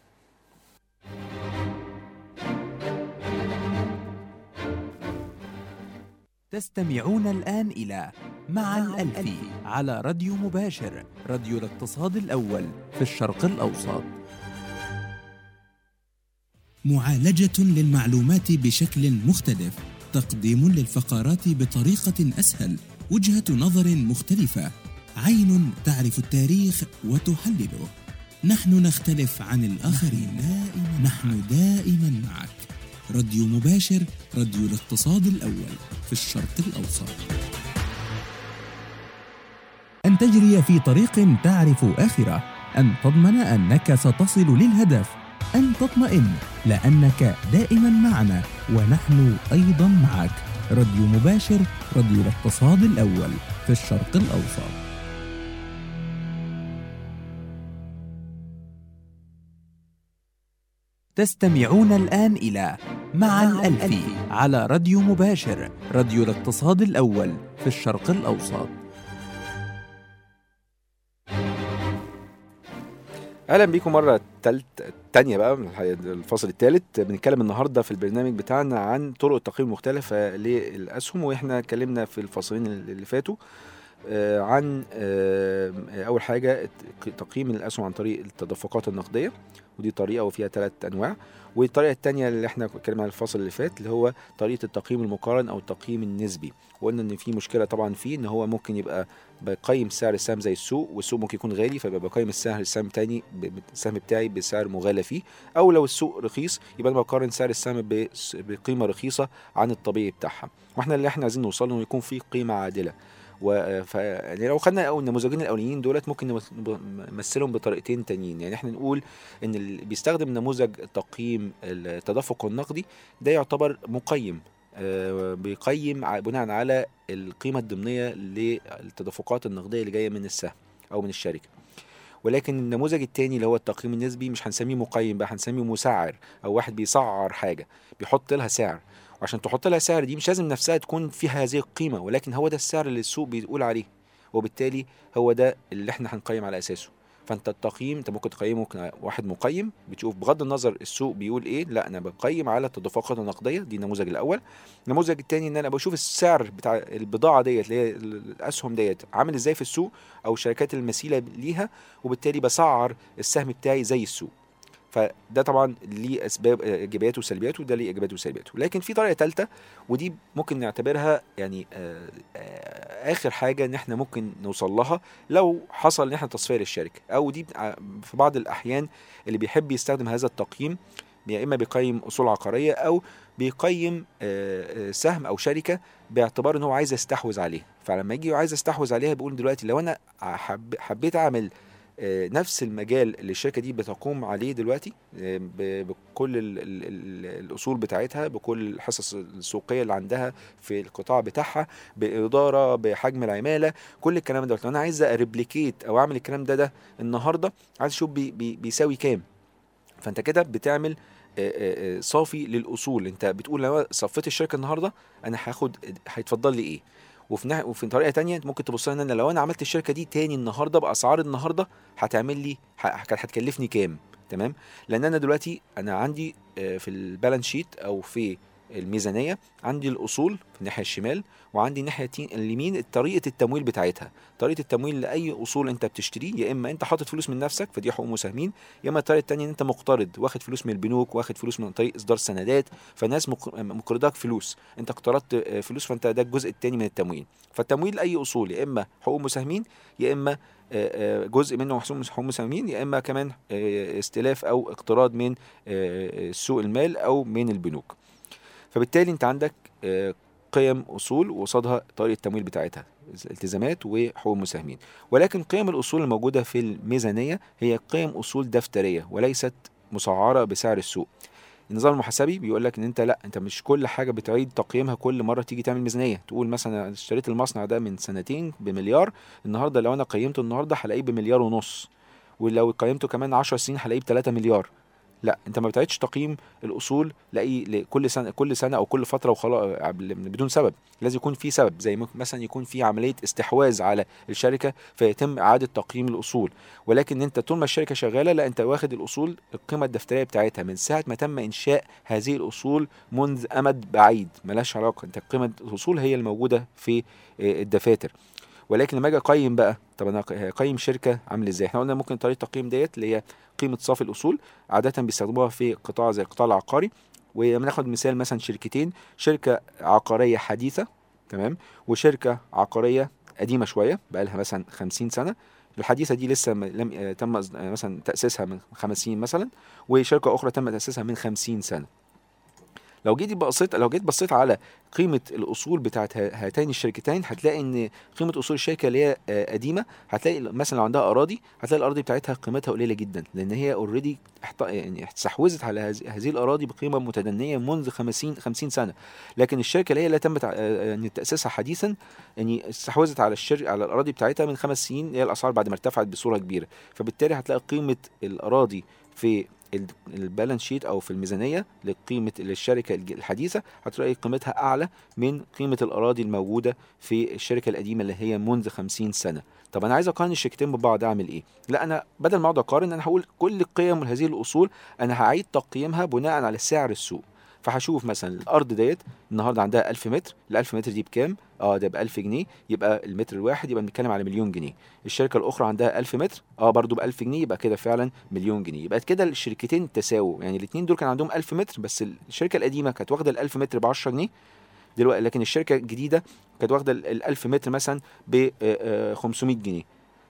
تستمعون الآن إلى مع الألفي على راديو مباشر راديو الاقتصاد الأول في الشرق الأوسط. معالجة للمعلومات بشكل مختلف تقديم للفقرات بطريقة أسهل وجهة نظر مختلفة. عين تعرف التاريخ وتحلله نحن نختلف عن الآخرين. نحن دائما معك. راديو مباشر راديو الاقتصاد الأول في الشرق الأوسط. أن تجري في طريق تعرف آخره. أن تضمن أنك ستصل للهدف. أن تطمئن لأنك دائما معنا. ونحن أيضا معك. راديو مباشر راديو الاقتصاد الأول في الشرق الأوسط. تستمعون الآن إلى مع الألفي على راديو مباشر راديو الاقتصاد الأول في الشرق الأوسط. أهلا بيكم مرة تالت تانية بقى من الفصل الثالث بنتكلم النهارده في البرنامج بتاعنا عن طرق التقييم المختلفة للأسهم وإحنا اتكلمنا في الفصلين اللي فاتوا آه، عن آه، أول حاجة تقييم الأسهم عن طريق التدفقات النقدية. ودي طريقة وفيها ثلاث أنواع. والطريقة الثانية اللي إحنا اتكلمنا عن الفصل اللي فات اللي هو طريقة التقييم المقارن أو التقييم النسبي. وقلنا إن في مشكلة طبعا فيه إن هو ممكن يبقى بقيم سعر السهم زي السوق والسوق ممكن يكون غالي فيبقى بقيم السهم السهم تاني السهم بتاعي بسعر مغالى فيه. أو لو السوق رخيص يبقى أنا بقارن سعر السهم بقيمة رخيصة عن الطبيعي بتاعها. وإحنا اللي إحنا عايزين نوصل له يكون في قيمة عادلة. و يعني لو خدنا النموذجين الاولانيين دولت ممكن نمثلهم بطريقتين تانيين. يعني إحنا نقول إن اللي بيستخدم نموذج تقييم التدفق النقدي ده يعتبر مقيم آه، بيقيم بناء على القيمة الضمنية للتدفقات النقدية اللي جاية من السهم أو من الشركة. ولكن النموذج التاني اللي هو التقييم النسبي مش هنسميه مقيم بقى هنسميه مسعر أو واحد بيسعر حاجة بيحط لها سعر. وعشان تحط لها سعر دي مش لازم نفسها تكون فيها هذه القيمة ولكن هو ده السعر اللي السوق بيقول عليه وبالتالي هو ده اللي إحنا هنقيم على أساسه. فأنت التقييم أنت ممكن تقيمه ممكن واحد مقيم بتشوف بغض النظر السوق بيقول إيه لا أنا بقيم على التدفقات النقدية دي النموذج الأول. النموذج الثاني إن أنا بشوف السعر بتاع البضاعة ديت اللي هي الأسهم ديت عامل إزاي في السوق أو الشركات المثيله ليها وبالتالي بسعر السهم بتاعي زي السوق. فده طبعا ليه أسباب إيجابياته وسلبياته وده ليه إيجابياته وسلبياته. لكن في طريقة ثالثه ودي ممكن نعتبرها يعني آه، آه، آخر حاجة إن إحنا ممكن نوصل لها لو حصل إن إحنا تصفيه للشركه أو دي في بعض الأحيان اللي بيحب يستخدم هذا التقييم يا إما بيقيم أصول عقارية أو بيقيم آه، آه، سهم أو شركة باعتبار إن هو عايز يستحوذ عليها. فلما يجي عايز يستحوذ عليها بيقول دلوقتي لو أنا حب حبيت أعمل آه، نفس المجال اللي الشركة دي بتقوم عليه دلوقتي آه، بكل ال ال ال الأصول بتاعتها بكل الحصص السوقية اللي عندها في القطاع بتاعها بإدارة بحجم العمالة كل الكلام ده لو أنا عايز أريبليكيت أو أعمل الكلام ده ده النهارده عايز أشوف بي بي بيساوي كام. فأنت كده بتعمل آه، آه، آه، صافي للأصول. أنت بتقول لو صفيت الشركة النهارده أنا هاخد هيتفضل لي إيه؟ وفي ناح... وفي طريقة تانية ممكن تبص لها إن لو أنا عملت الشركة دي تاني النهارده بأسعار النهارده هتعمل لي هتكلفني كام؟ تمام؟ لأن أنا دلوقتي أنا عندي آه، في البالانس شيت أو في الميزانية عندي الأصول في الناحية الشمال وعندي الناحية اليمين طريقة التمويل بتاعتها. طريقة التمويل لأي أصول أنت بتشتريه يا إما أنت حاطط فلوس من نفسك فدي حقوق مساهمين يا إما الطريقة التانية إن أنت مقترض واخد فلوس من البنوك واخد فلوس من طريق إصدار سندات فالناس مق- مقرضاك فلوس. أنت اقترضت آه، فلوس فأنت ده الجزء التاني من التمويل. فالتمويل اي أصول يا إما حقوق مساهمين يا إما آه، آه، جزء منه محسوب حقوق مساهمين يا إما كمان استلاف أو اقتراض من سوق المال أو من البنوك. فبالتالي انت عندك آه، قيم اصول وقصادها طريقة التمويل بتاعتها التزامات وحقوق مساهمين ولكن قيم الاصول الموجودة في الميزانية هي قيم اصول دفترية وليست مسعرة بسعر السوق. النظام المحاسبي بيقول لك إن أنت لأ أنت مش كل حاجة بتعيد تقييمها كل مرة تيجي تعمل ميزانية. تقول مثلا أنا اشتريت المصنع ده من سنتين بمليار النهارده لو أنا قيمته النهارده هلاقيه بمليار ونص ولو قيمته كمان 10 سنين هلاقيه ب 3 مليار. لا انت ما بتعيدش تقييم الأصول لأي لكل سنة كل سنة أو كل فترة وخلاص بدون سبب. لازم يكون في سبب زي مثلا يكون في عملية استحواذ على الشركة فيتم إعادة تقييم الأصول. ولكن أنت طول ما الشركة شغالة لا أنت واخد الأصول القيمة الدفترية بتاعتها. من ساعة ما تم إنشاء هذه الأصول منذ أمد بعيد ملهاش علاقة. أنت قيمة الأصول هي الموجودة في آه، الدفاتر. ولكن لما أجي اقيم بقى طب أنا هقيم شركة عامل إزاي؟ إحنا قلنا ممكن طريقة التقييم ديت اللي هي قيمة صافي الأصول عاده بيستخدموها في قطاع زي القطاع العقاري. ولما ناخد مثال مثلا شركتين شركة عقارية حديثة تمام؟ وشركة عقارية قديمة شوية بقى لها مثلا 50 سنة. الحديثة دي لسه لم تم مثلا تأسيسها من خمس سنين مثلا وشركة أخرى تم تأسيسها من 50 سنة. لو جيت بصيت لو جيت بصيت على قيمة الأصول بتاعت هاتين الشركتين هتلاقي إن قيمة أصول الشركة اللي هي آه، قديمة هتلاقي مثلا لو عندها أراضي هتلاقي الأراضي بتاعتها قيمتها قليلة جدا لأن هي اوريدي يعني استحوذت على هذه- الأراضي بقيمة متدنية منذ 50 50 سنة. لكن الشركة اللي هي اللي تم تع- آه، يعني تأسيسها حديثا يعني استحوذت على الشركة على الأراضي بتاعتها من خمس سنين هي الأسعار بعد ما ارتفعت بصورة كبيرة. فبالتالي هتلاقي قيمة الأراضي في ال- البالانس شيت أو في الميزانية لقيمة للشركه الحديثة هتلاقي قيمتها أعلى من قيمة الأراضي الموجودة في الشركة القديمة اللي هي منذ 50 سنة. طب أنا عايز أقارن الشركتين ببعض أعمل إيه؟ لا أنا بدل ما أقعد أقارن أنا هقول كل قيم هذه الأصول أنا هعيد تقييمها بناء على سعر السوق. فهشوف مثلا الأرض ديت النهارده عندها 1000 متر ال 1000 متر دي بكام؟ آه ده ب 1000 جنيه. يبقى المتر الواحد يبقى بنتكلم على مليون جنيه. الشركة الأخرى عندها 1000 متر آه برضو ب 1000 جنيه يبقى كده فعلا مليون جنيه. يبقى كده الشركتين تساووا. يعني الاثنين دول كان عندهم 1000 متر بس الشركة القديمة كانت واخدة ال 1000 متر ب 10 جنيه. دلوقتي لكن الشركة الجديدة كانت واخدة ال 1000 متر مثلا ب 500 جنيه.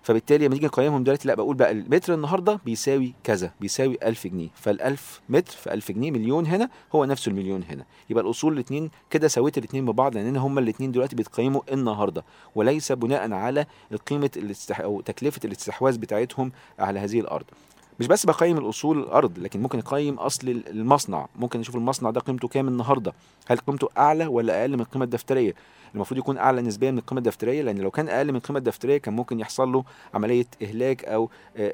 فبالتالي لما نيجي نقيمهم دلوقتي لا بقول بقى المتر النهارده بيساوي كذا بيساوي 1000 جنيه. فال1000 متر في 1000 جنيه مليون هنا هو نفسه المليون هنا. يبقى الأصول الاثنين كده سويت الاثنين ببعض لأن هما الاثنين دلوقتي بيتقيموا النهارده. وليس بناء على قيمه الاستح... أو تكلفة الاستحواذ بتاعتهم على هذه الأرض. مش بس بقيم الأصول الأرض لكن ممكن اقيم أصل المصنع. ممكن أشوف المصنع ده قيمته كام النهارده؟ هل قيمته أعلى ولا أقل من القيمة الدفترية؟ المفروض يكون أعلى نسبيا من القيمة الدفترية لأن لو كان أقل من القيمة الدفترية كان ممكن يحصل له عملية إهلاك أو آه،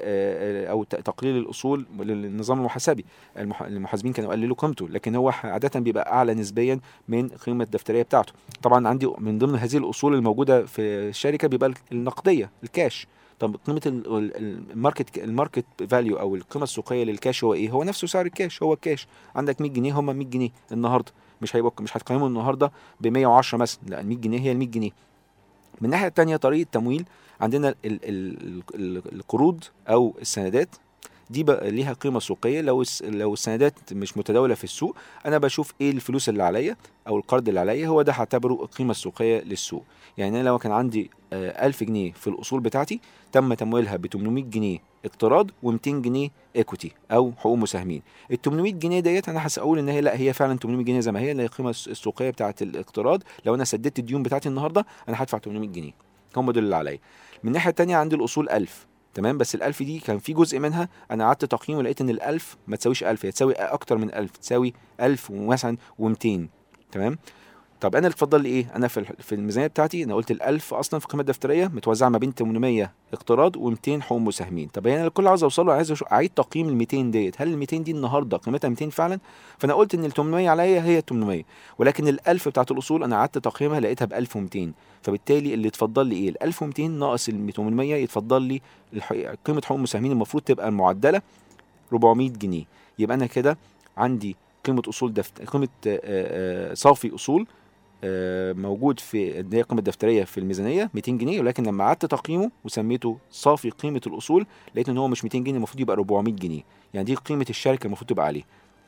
آه، أو تقليل الأصول للنظام المحاسبي. المح- المحاسبين كانوا قللوا قيمته لكن هو عادة بيبقى أعلى نسبيا من القيمه الدفترية بتاعته. طبعا عندي من ضمن هذه الأصول الموجودة في الشركة بيبقى النقدية الكاش. طب قيمة ال- ال- ال- ال market ال market value أو القيمة السوقية للكاش هو إيه؟ هو نفسه سعر الكاش هو الكاش عندك 100 جنيه هم 100 جنيه النهارده. مش هيبقى مش هتقيمه النهارده ب 110 مثلا لا ال 100 جنيه هي ال 100 جنيه. من الناحيه الثانية طريقة تمويل عندنا ال ال ال ال القروض أو السندات. دي ليها قيمة سوقية. لو لو السندات مش متداولة في السوق أنا بشوف إيه الفلوس اللي عليا أو القرض اللي عليا هو ده هعتبره القيمه السوقيه للسوق. يعني أنا لو كان عندي آه، 1000 جنيه في الأصول بتاعتي تم تمويلها ب 800 جنيه اقتراض و200 جنيه equity أو حقوق مساهمين. ال 800 جنيه ديت أنا هقول إن هي لأ هي فعلا 800 جنيه زي ما هي اللي هي القيمه الس- السوقية بتاعه الاقتراض. لو أنا سددت الديون بتاعتي النهارده أنا هدفع 800 جنيه. هم دول اللي عليا. من الناحية الثانية عندي الأصول 1000 تمام؟ بس ال1000 دي كان في جزء منها. أنا عدت تقييم ولقيت إن ال1000 ما تساويش 1000 هي تساوي أكتر من 1000 تساوي 1000 ومثلا و200 تمام؟ طب أنا اللي اتفضل لي إيه؟ أنا في في الميزانية بتاعتي أنا قلت ال1000 أصلا في القيمه الدفتريه متوزعة ما بين 800 اقتراض و200 حقوق مساهمين. طب هنا اللي عاوز أوصله عايز أعيد تقييم ال 200 ديت. هل ال 200 دي النهارده قيمتها 200 فعلا؟ فأنا قلت إن ال 800 عليا هي 800 ولكن ال1000 بتاعت الأصول أنا قعدت تقييمها لقيتها ب 1200 فبالتالي اللي اتفضل لي إيه؟ ال 1200 ناقص ال 800 يتفضل لي قيمة حقوق المساهمين المفروض تبقى المعدله 400 جنيه. يبقى أنا كده عندي قيمة أصول دفت قيمة صافي أصول موجود في اللي هي القيمه الدفترية في الميزانية 200 جنيه ولكن لما قعدت تقييمه وسميته صافي قيمة الأصول لقيت إن هو مش 200 جنيه المفروض يبقى 400 جنيه. يعني دي قيمة الشركة المفروض تبقى عليه.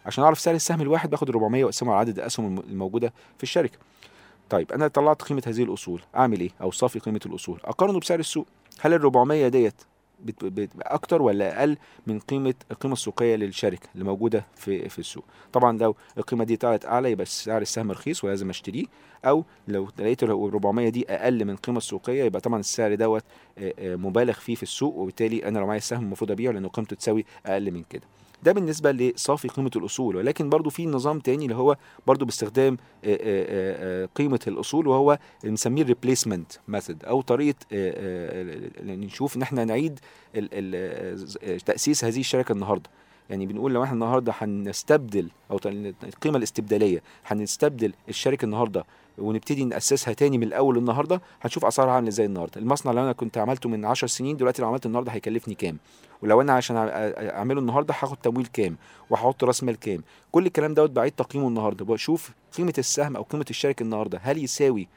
عشان أعرف سعر السهم الواحد باخد 400 وأقسمه على عدد الأسهم الم- الموجودة في الشركة. طيب أنا طلعت قيمة هذه الأصول. أعمل إيه؟ أو صافي قيمة الأصول. أقارنه بسعر السوق. هل ال 400 ديت أكتر ولا أقل من قيمة القيمة السوقية للشركة اللي موجودة في في السوق. طبعا لو القيمة دي طلعت أعلى يبقى سعر السهم رخيص ولازم أشتريه. أو لو لقيت ال 400 دي أقل من القيمه السوقية يبقى طبعا السعر دوت مبالغ فيه في السوق وبالتالي أنا لو معايا السهم المفروض أبيعه لأنه قيمته تساوي أقل من كده. ده بالنسبة لصافي قيمة الأصول ولكن برضو في نظام تاني اللي هو برضو باستخدام آه، آه، آه، قيمة الأصول وهو بنسميه ال replacement method أو طريقة نشوف إن إحنا نعيد تأسيس هذه الشركة النهارده. يعني بنقول لو إحنا النهارده هنستبدل أو القيمة الاستبدالية هنستبدل الشركة النهارده ونبتدي نأسسها تاني من الأول النهارده هنشوف أسعارها عاملة إزاي النهارده. المصنع اللي أنا كنت عملته من 10 سنين دلوقتي لو عملته النهارده هيكلفني كام؟ ولو أنا عشان أعمله النهارده هاخد تمويل كام؟ وهحط راس مال كام؟ كل الكلام دوت بعيد تقييمه النهارده. بشوف قيمة السهم أو قيمة الشركة النهارده هل يساوي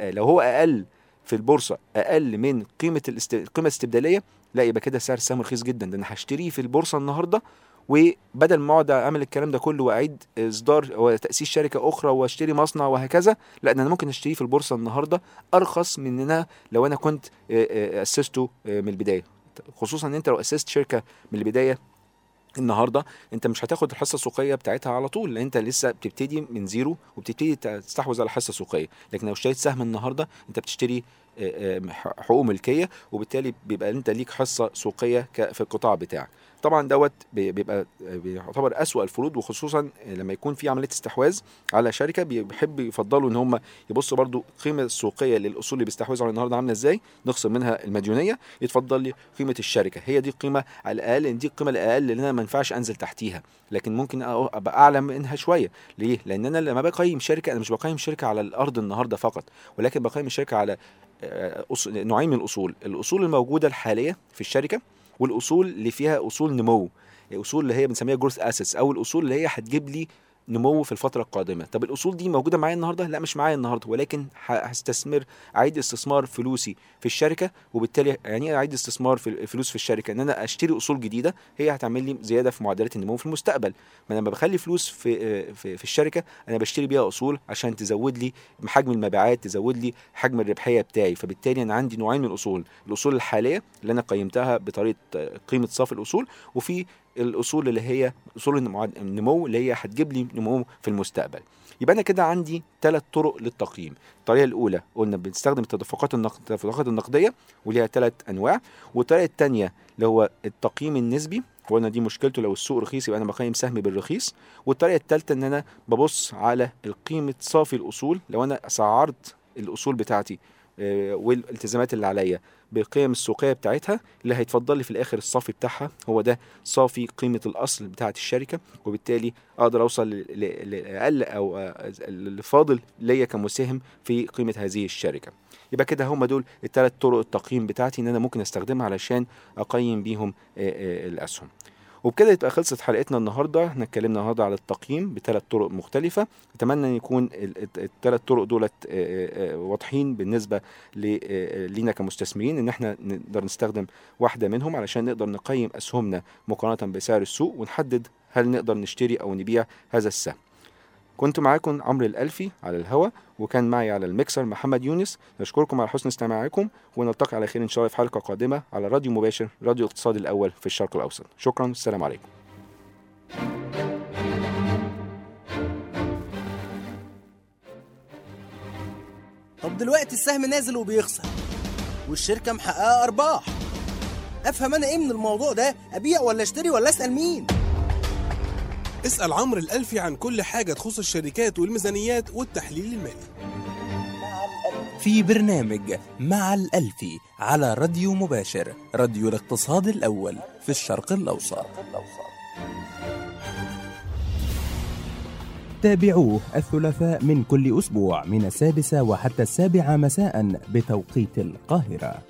لو هو أقل في البورصة أقل من قيمة الاست... القيمه الاستبداليه لا يبقى كده سعر السهم رخيص جدا. ده أنا هشتريه في البورصة النهارده وبدل ما أقعد أعمل الكلام ده كله وأعيد إصدار وتأسيس شركة أخرى وأشتري مصنع وهكذا لا ده أنا ممكن أشتريه في البورصة النهارده أرخص من إن أنا لو أنا كنت أسسته من البداية. خصوصا إن أنت لو أسست شركة من البداية النهارده انت مش هتاخد الحصة السوقية بتاعتها على طول لأن انت لسه بتبتدي من zero وبتبتدي تستحوذ على الحصه السوقيه لكن لو اشتريت سهم النهارده انت بتشتري حقوق ملكية وبالتالي بيبقى أنت ليك حصة سوقية في القطاع بتاعك. طبعا دوت بي- بيبقى بيعتبر أسوأ الفروض وخصوصا لما يكون في عملية استحواذ على شركة بيحب يفضلوا إن هم يبصوا برضو القيمه السوقيه للأصول اللي بيستحوذوا عليها النهارده عاملة إزاي نخصم منها المديونية يتفضل لي قيمة الشركة. هي دي القيمه على الأقل إن دي القيمة الأقل اللي أنا ما ينفعش أنزل تحتيها. لكن ممكن أبقى أعلى منها شوية. ليه؟ لأن أنا لما بقيم شركة أنا مش بقيم شركة على الأرض النهارده فقط ولكن بقيم الشركة على آه، نوعين من الأصول. الأصول الموجودة الحالية في الشركة والأصول اللي فيها أصول نمو الاصول اللي هي بنسميها growth assets أو الأصول اللي هي هتجيب لي نمو في الفترة القادمة. طب الأصول دي موجودة معايا النهارده؟ لا مش معايا النهارده ولكن هستثمر أعيد استثمار فلوسي في الشركة وبالتالي يعني أعيد استثمار في الفلوس في الشركة. إن أنا أشتري أصول جديدة هي هتعمل لي زيادة في معدلات النمو في المستقبل. ما أنا لما بخلي فلوس في في, في الشركة أنا بشتري بيها أصول عشان تزود لي حجم المبيعات تزود لي حجم الربحية بتاعي. فبالتالي أنا عندي نوعين من الأصول. الأصول الحالية اللي أنا قيمتها بطريقة قيمة صافي الأصول وفي الأصول اللي هي أصول النمو اللي هي هتجيب لي نمو في المستقبل. يبقى أنا كده عندي ثلاث طرق للتقييم. الطريقة الأولى قلنا بنستخدم التدفقات التدفقات النقدية وليها ثلاث أنواع. والطريقة الثانية اللي هو التقييم النسبي وقلنا دي مشكلته لو السوق رخيص يبقى أنا بقيم سهم بالرخيص. والطريقة الثالثه إن أنا ببص على القيمة صافي الأصول. لو أنا سعرت الأصول بتاعتي والالتزامات اللي عليا. بالقيم السوقية بتاعتها اللي هيتفضل لي في الآخر الصافي بتاعها هو ده صافي قيمة الأصل بتاعة الشركة وبالتالي أقدر أوصل لأقل أو آه، اللي فاضل ليا كمساهم في قيمة هذه الشركة. يبقى كده هم دول الثلاث طرق التقييم بتاعتي إن أنا ممكن أستخدمها علشان أقيم بيهم آه، آه، الأسهم. وبكده يبقى خلصت حلقتنا النهارده. إحنا اتكلمنا النهارده على التقييم بثلاث طرق مختلفة. أتمنى إن يكون الثلاث طرق دولت واضحين بالنسبة لينا كمستثمرين إن إحنا نقدر نستخدم واحدة منهم علشان نقدر نقيم أسهمنا مقارنة بسعر السوق ونحدد هل نقدر نشتري أو نبيع هذا السهم. كنت معاكم عمرو الألفي على الهوا وكان معي على الميكسر محمد يونس. نشكركم على حسن استماعكم ونلتقي على خير إن شاء الله في حلقة قادمة على راديو مباشر راديو الاقتصاد الأول في الشرق الأوسط. شكرا السلام عليكم. طب دلوقتي السهم نازل وبيخسر والشركة محققة أرباح. أفهم أنا إيه من الموضوع ده؟ أبيع ولا أشتري ولا أسأل مين؟ اسأل عمرو الألفي عن كل حاجة تخص الشركات والميزانيات والتحليل المالي. في برنامج مع الألفي على راديو مباشر راديو الاقتصاد الأول في الشرق الأوسط. تابعوه الثلاثاء من كل أسبوع من السادسة وحتى السابعة مساء بتوقيت القاهرة.